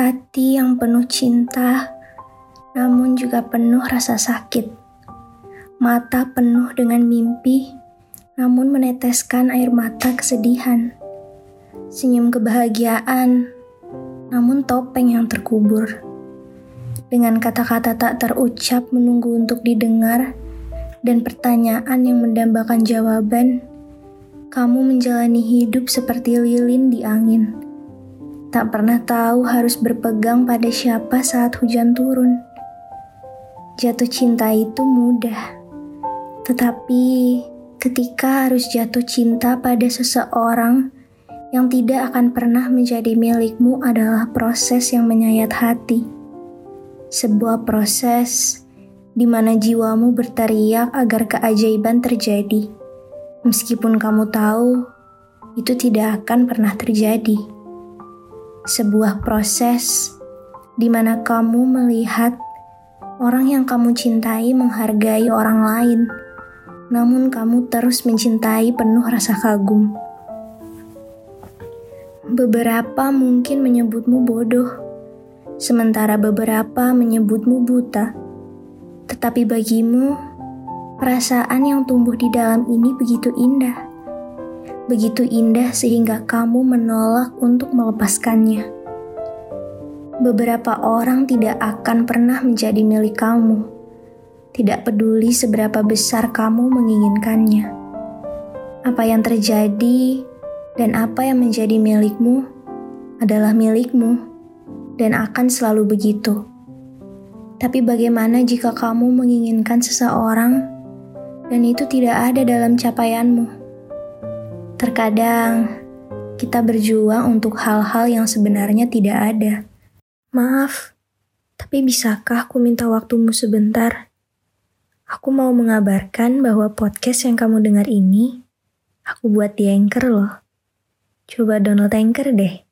Hati yang penuh cinta, namun juga penuh rasa sakit. Mata penuh dengan mimpi, namun meneteskan air mata kesedihan. Senyum kebahagiaan, namun topeng yang terkubur. Dengan kata-kata tak terucap menunggu untuk didengar, dan pertanyaan yang mendambakan jawaban, kamu menjalani hidup seperti lilin di angin Tak pernah tahu harus berpegang pada siapa saat hujan turun. Jatuh cinta itu mudah, tetapi ketika harus jatuh cinta pada seseorang yang tidak akan pernah menjadi milikmu adalah proses yang menyayat hati. Sebuah proses di mana jiwamu berteriak agar keajaiban terjadi, meskipun kamu tahu itu tidak akan pernah terjadi sebuah proses di mana kamu melihat orang yang kamu cintai menghargai orang lain, namun kamu terus mencintai penuh rasa kagum. Beberapa mungkin menyebutmu bodoh, sementara beberapa menyebutmu buta. Tetapi bagimu, perasaan yang tumbuh di dalam ini begitu indah begitu indah sehingga kamu menolak untuk melepaskannya. Beberapa orang tidak akan pernah menjadi milik kamu, tidak peduli seberapa besar kamu menginginkannya. Apa yang terjadi dan apa yang menjadi milikmu adalah milikmu dan akan selalu begitu. Tapi bagaimana jika kamu menginginkan seseorang dan itu tidak ada dalam capaianmu? Terkadang kita berjuang untuk hal-hal yang sebenarnya tidak ada. Maaf, tapi bisakah aku minta waktumu sebentar? Aku mau mengabarkan bahwa podcast yang kamu dengar ini, aku buat di Anchor loh. Coba download Anchor deh.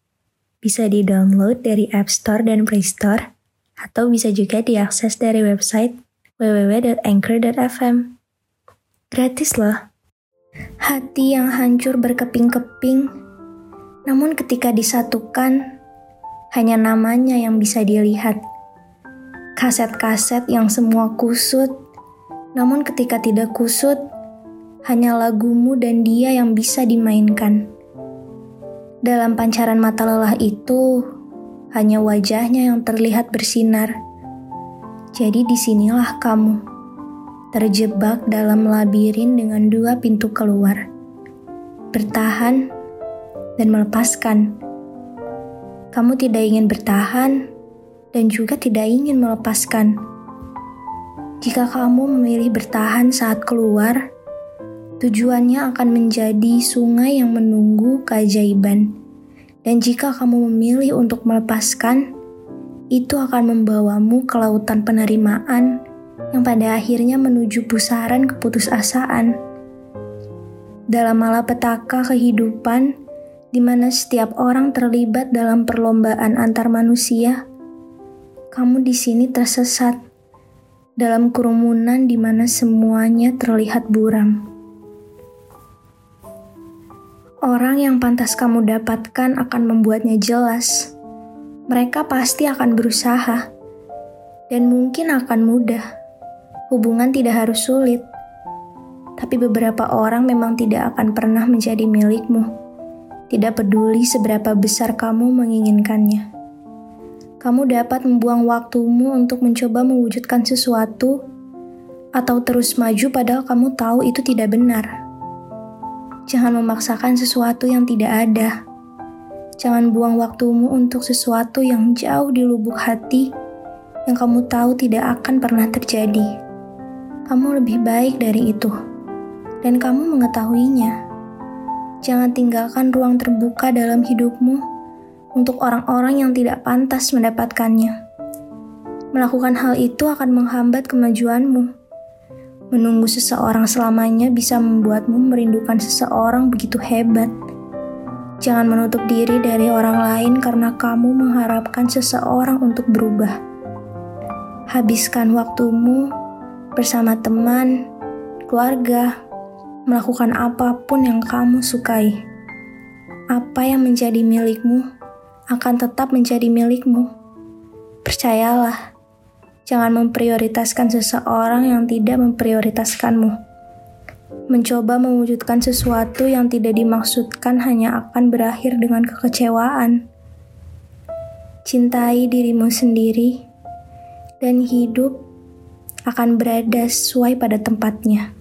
Bisa di-download dari App Store dan Play Store, atau bisa juga diakses dari website www.anchor.fm. Gratis loh. Hati yang hancur berkeping-keping, namun ketika disatukan, hanya namanya yang bisa dilihat. Kaset-kaset yang semua kusut, namun ketika tidak kusut, hanya lagumu dan dia yang bisa dimainkan. Dalam pancaran mata lelah itu, hanya wajahnya yang terlihat bersinar. Jadi di sinilah kamu terjebak dalam labirin dengan dua pintu keluar, bertahan dan melepaskan. Kamu tidak ingin bertahan dan juga tidak ingin melepaskan. Jika kamu memilih bertahan saat keluar, tujuannya akan menjadi sungai yang menunggu keajaiban. Dan jika kamu memilih untuk melepaskan, itu akan membawamu ke lautan penerimaan yang pada akhirnya menuju pusaran keputusasaan. Dalam malapetaka kehidupan, di mana setiap orang terlibat dalam perlombaan antar manusia, kamu di sini tersesat dalam kerumunan di mana semuanya terlihat buram. Orang yang pantas kamu dapatkan akan membuatnya jelas. Mereka pasti akan berusaha, dan mungkin akan mudah hubungan tidak harus sulit, tapi beberapa orang memang tidak akan pernah menjadi milikmu. Tidak peduli seberapa besar kamu menginginkannya. Kamu dapat membuang waktumu untuk mencoba mewujudkan sesuatu, atau terus maju padahal kamu tahu itu tidak benar. Jangan memaksakan sesuatu yang tidak ada. Jangan buang waktumu untuk sesuatu yang jauh di lubuk hati yang kamu tahu tidak akan pernah terjadi. Kamu lebih baik dari itu, dan kamu mengetahuinya. Jangan tinggalkan ruang terbuka dalam hidupmu untuk orang-orang yang tidak pantas mendapatkannya. Melakukan hal itu akan menghambat kemajuanmu. Menunggu seseorang selamanya bisa membuatmu merindukan seseorang begitu hebat. Jangan menutup diri dari orang lain karena kamu mengharapkan seseorang untuk berubah. Habiskan waktumu bersama teman, keluarga, melakukan apa pun yang kamu sukai. Apa yang menjadi milikmu akan tetap menjadi milikmu. Percayalah, jangan memprioritaskan seseorang yang tidak memprioritaskanmu mencoba mewujudkan sesuatu yang tidak dimaksudkan hanya akan berakhir dengan kekecewaan. Cintai dirimu sendiri, dan hidup akan berada sesuai pada tempatnya.